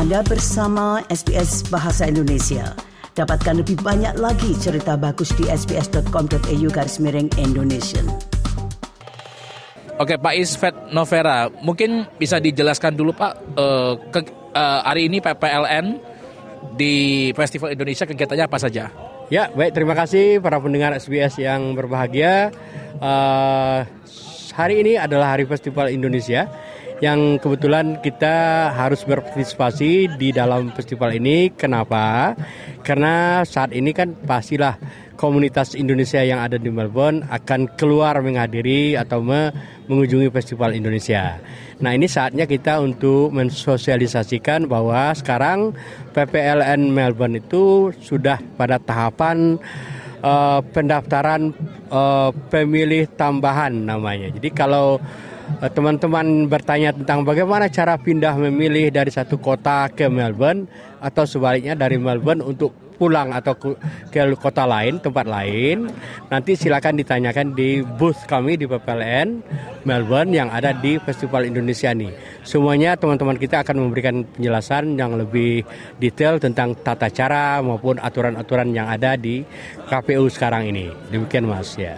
Anda bersama SBS Bahasa Indonesia. Dapatkan lebih banyak lagi cerita bagus di sbs.com.au garis miring Indonesia. Oke Pak Isfet Novera, mungkin bisa dijelaskan dulu Pak, uh, ke, uh, hari ini PPLN di Festival Indonesia kegiatannya apa saja? Ya, baik terima kasih para pendengar SBS yang berbahagia. Uh, hari ini adalah Hari Festival Indonesia yang kebetulan kita harus berpartisipasi di dalam festival ini. Kenapa? Karena saat ini kan pastilah komunitas Indonesia yang ada di Melbourne akan keluar menghadiri atau mengunjungi festival Indonesia. Nah ini saatnya kita untuk mensosialisasikan bahwa sekarang PPLN Melbourne itu sudah pada tahapan uh, pendaftaran uh, pemilih tambahan namanya. Jadi kalau teman-teman bertanya tentang bagaimana cara pindah memilih dari satu kota ke Melbourne atau sebaliknya dari Melbourne untuk pulang atau ke, kota lain, tempat lain, nanti silakan ditanyakan di booth kami di PPLN Melbourne yang ada di Festival Indonesia ini. Semuanya teman-teman kita akan memberikan penjelasan yang lebih detail tentang tata cara maupun aturan-aturan yang ada di KPU sekarang ini. Demikian Mas ya.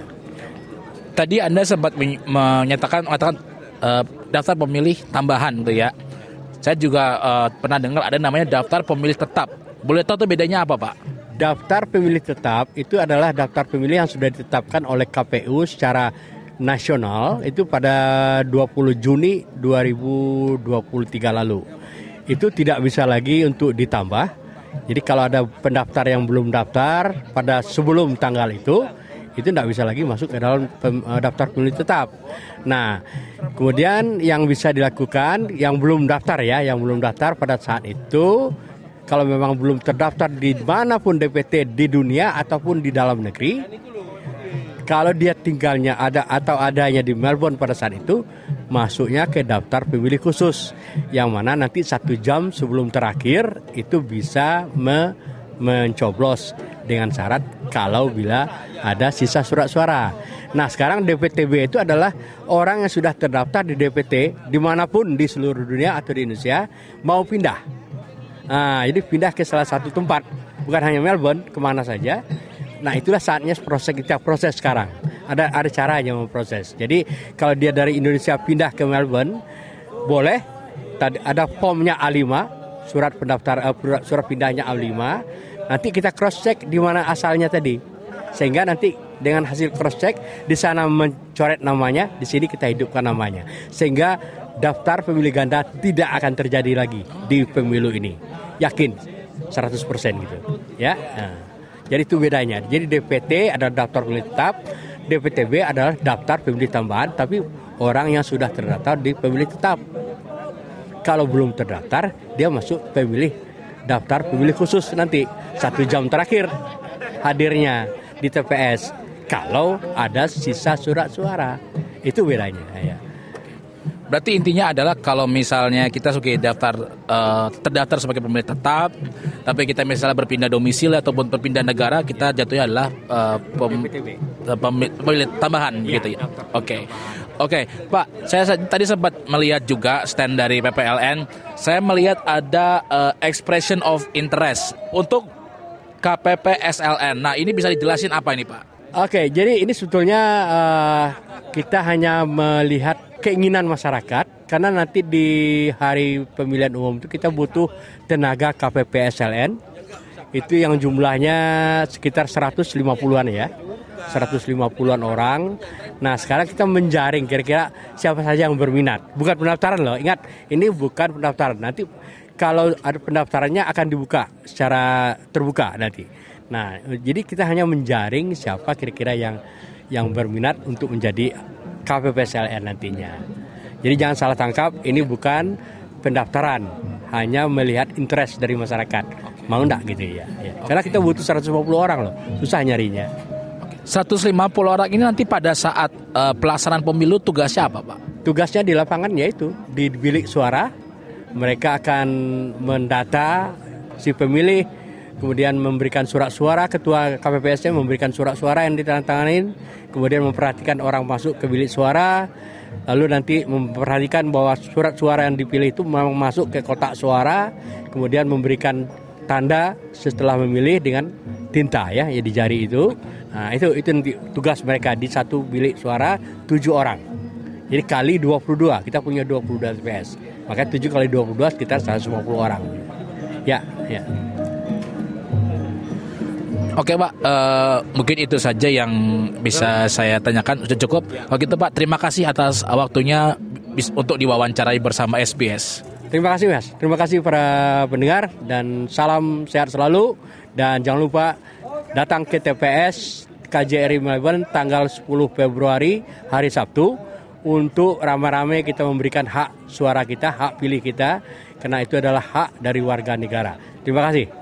Tadi Anda sempat menyatakan mengatakan uh, daftar pemilih tambahan gitu ya. Saya juga uh, pernah dengar ada namanya daftar pemilih tetap. Boleh tahu tuh bedanya apa, Pak? Daftar pemilih tetap itu adalah daftar pemilih yang sudah ditetapkan oleh KPU secara nasional itu pada 20 Juni 2023 lalu. Itu tidak bisa lagi untuk ditambah. Jadi kalau ada pendaftar yang belum daftar pada sebelum tanggal itu, itu tidak bisa lagi masuk ke dalam uh, daftar pemilih tetap. Nah, kemudian yang bisa dilakukan yang belum daftar ya, yang belum daftar pada saat itu kalau memang belum terdaftar di mana pun DPT di dunia ataupun di dalam negeri, kalau dia tinggalnya ada atau adanya di Melbourne pada saat itu, masuknya ke daftar pemilih khusus, yang mana nanti satu jam sebelum terakhir itu bisa me mencoblos dengan syarat kalau bila ada sisa surat suara. Nah sekarang DPTB itu adalah orang yang sudah terdaftar di DPT di mana pun di seluruh dunia atau di Indonesia mau pindah. Nah, jadi pindah ke salah satu tempat, bukan hanya Melbourne, ke mana saja. Nah itulah saatnya proses kita proses sekarang. Ada ada caranya memproses. Jadi kalau dia dari Indonesia pindah ke Melbourne, boleh. Tadi ada formnya A5, surat pendaftar uh, surat pindahnya A5 Nanti kita cross check di mana asalnya tadi. Sehingga nanti dengan hasil cross check di sana mencoret namanya, di sini kita hidupkan namanya. Sehingga daftar pemilih ganda tidak akan terjadi lagi di pemilu ini. Yakin 100% gitu. Ya. Nah, jadi itu bedanya. Jadi DPT adalah daftar pemilih tetap, DPTB adalah daftar pemilih tambahan tapi orang yang sudah terdaftar di pemilih tetap. Kalau belum terdaftar, dia masuk pemilih daftar pemilih khusus nanti. Satu jam terakhir hadirnya di TPS kalau ada sisa surat suara. Itu bedanya ya. Berarti intinya adalah kalau misalnya kita suka daftar uh, terdaftar sebagai pemilih tetap, tapi kita misalnya berpindah domisili ataupun berpindah negara, kita jatuhnya adalah uh, pem, pemilih tambahan ya, gitu ya. Oke. Okay. Oke, okay, Pak, saya tadi sempat melihat juga stand dari PPLN. Saya melihat ada uh, expression of interest untuk KPP SLN. Nah, ini bisa dijelasin apa ini, Pak? Oke, okay, jadi ini sebetulnya uh, kita hanya melihat keinginan masyarakat karena nanti di hari pemilihan umum itu kita butuh tenaga KPP SLN itu yang jumlahnya sekitar 150-an ya. 150-an orang. Nah, sekarang kita menjaring kira-kira siapa saja yang berminat. Bukan pendaftaran loh. Ingat, ini bukan pendaftaran. Nanti kalau ada pendaftarannya akan dibuka secara terbuka nanti. Nah, jadi kita hanya menjaring siapa kira-kira yang yang berminat untuk menjadi KPPSLN nantinya. Jadi jangan salah tangkap, ini bukan pendaftaran, hanya melihat interest dari masyarakat. Mau enggak gitu ya. ya. Karena kita butuh 150 orang loh, susah nyarinya. 150 orang ini nanti pada saat uh, pelaksanaan pemilu tugasnya apa, Pak? Tugasnya di lapangan yaitu di bilik suara mereka akan mendata si pemilih kemudian memberikan surat suara, ketua KPPS memberikan surat suara yang ditandatangani, kemudian memperhatikan orang masuk ke bilik suara, lalu nanti memperhatikan bahwa surat suara yang dipilih itu memang masuk ke kotak suara, kemudian memberikan tanda setelah memilih dengan tinta ya, ya di jari itu. Nah, itu itu nanti tugas mereka di satu bilik suara tujuh orang. Jadi kali 22, kita punya 22 TPS. Maka 7 kali 22 sekitar 150 orang. Ya, ya. Oke Pak, uh, mungkin itu saja yang bisa saya tanyakan. Sudah cukup. Kalau gitu Pak, terima kasih atas waktunya untuk diwawancarai bersama SBS. Terima kasih Mas. Terima kasih para pendengar dan salam sehat selalu dan jangan lupa datang ke TPS KJRI Melbourne tanggal 10 Februari hari Sabtu untuk ramai-ramai kita memberikan hak suara kita, hak pilih kita karena itu adalah hak dari warga negara. Terima kasih.